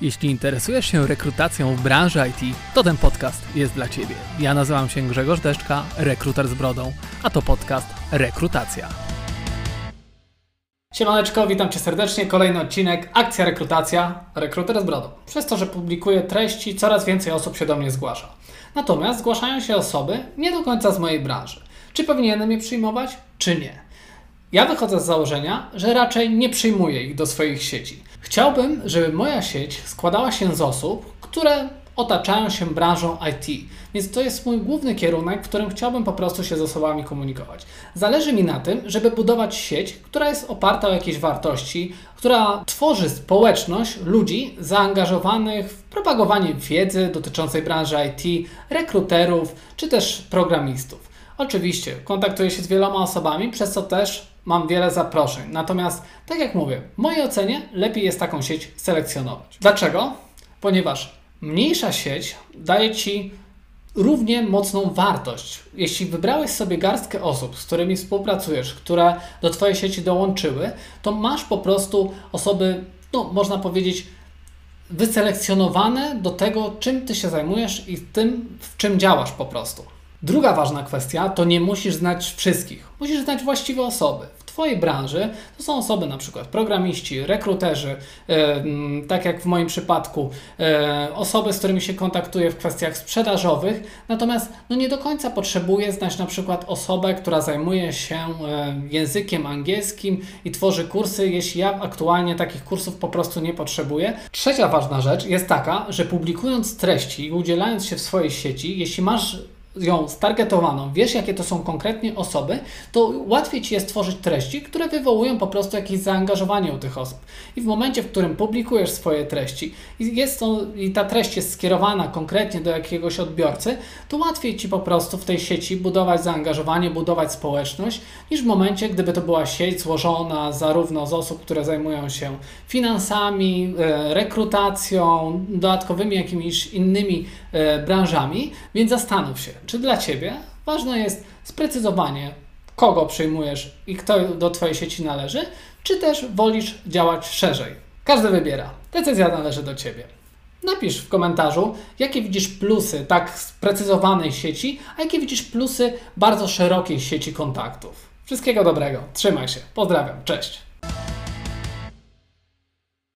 Jeśli interesujesz się rekrutacją w branży IT, to ten podcast jest dla Ciebie. Ja nazywam się Grzegorz Deszczka, rekruter z brodą, a to podcast Rekrutacja. Siemaneczko, witam Cię serdecznie. Kolejny odcinek Akcja Rekrutacja, rekruter z brodą. Przez to, że publikuję treści, coraz więcej osób się do mnie zgłasza. Natomiast zgłaszają się osoby nie do końca z mojej branży. Czy powinienem je przyjmować, czy nie? Ja wychodzę z założenia, że raczej nie przyjmuję ich do swoich sieci. Chciałbym, żeby moja sieć składała się z osób, które otaczają się branżą IT. Więc to jest mój główny kierunek, w którym chciałbym po prostu się z osobami komunikować. Zależy mi na tym, żeby budować sieć, która jest oparta o jakieś wartości, która tworzy społeczność ludzi zaangażowanych w propagowanie wiedzy dotyczącej branży IT, rekruterów czy też programistów. Oczywiście kontaktuję się z wieloma osobami, przez co też mam wiele zaproszeń. Natomiast, tak jak mówię, w mojej ocenie lepiej jest taką sieć selekcjonować. Dlaczego? Ponieważ mniejsza sieć daje Ci równie mocną wartość. Jeśli wybrałeś sobie garstkę osób, z którymi współpracujesz, które do Twojej sieci dołączyły, to masz po prostu osoby, no, można powiedzieć, wyselekcjonowane do tego, czym Ty się zajmujesz i tym, w czym działasz po prostu. Druga ważna kwestia to nie musisz znać wszystkich. Musisz znać właściwe osoby. W Twojej branży to są osoby na przykład programiści, rekruterzy, e, tak jak w moim przypadku, e, osoby, z którymi się kontaktuję w kwestiach sprzedażowych, natomiast no nie do końca potrzebuję znać na przykład osobę, która zajmuje się e, językiem angielskim i tworzy kursy, jeśli ja aktualnie takich kursów po prostu nie potrzebuję. Trzecia ważna rzecz jest taka, że publikując treści i udzielając się w swojej sieci, jeśli masz ją stargetowaną, wiesz jakie to są konkretnie osoby, to łatwiej Ci jest tworzyć treści, które wywołują po prostu jakieś zaangażowanie u tych osób. I w momencie, w którym publikujesz swoje treści i, jest to, i ta treść jest skierowana konkretnie do jakiegoś odbiorcy, to łatwiej Ci po prostu w tej sieci budować zaangażowanie, budować społeczność, niż w momencie, gdyby to była sieć złożona zarówno z osób, które zajmują się finansami, e, rekrutacją, dodatkowymi jakimiś innymi e, branżami, więc zastanów się, czy dla Ciebie ważne jest sprecyzowanie, kogo przyjmujesz i kto do Twojej sieci należy, czy też wolisz działać szerzej. Każdy wybiera. Decyzja należy do Ciebie. Napisz w komentarzu, jakie widzisz plusy tak sprecyzowanej sieci, a jakie widzisz plusy bardzo szerokiej sieci kontaktów. Wszystkiego dobrego. Trzymaj się. Pozdrawiam. Cześć.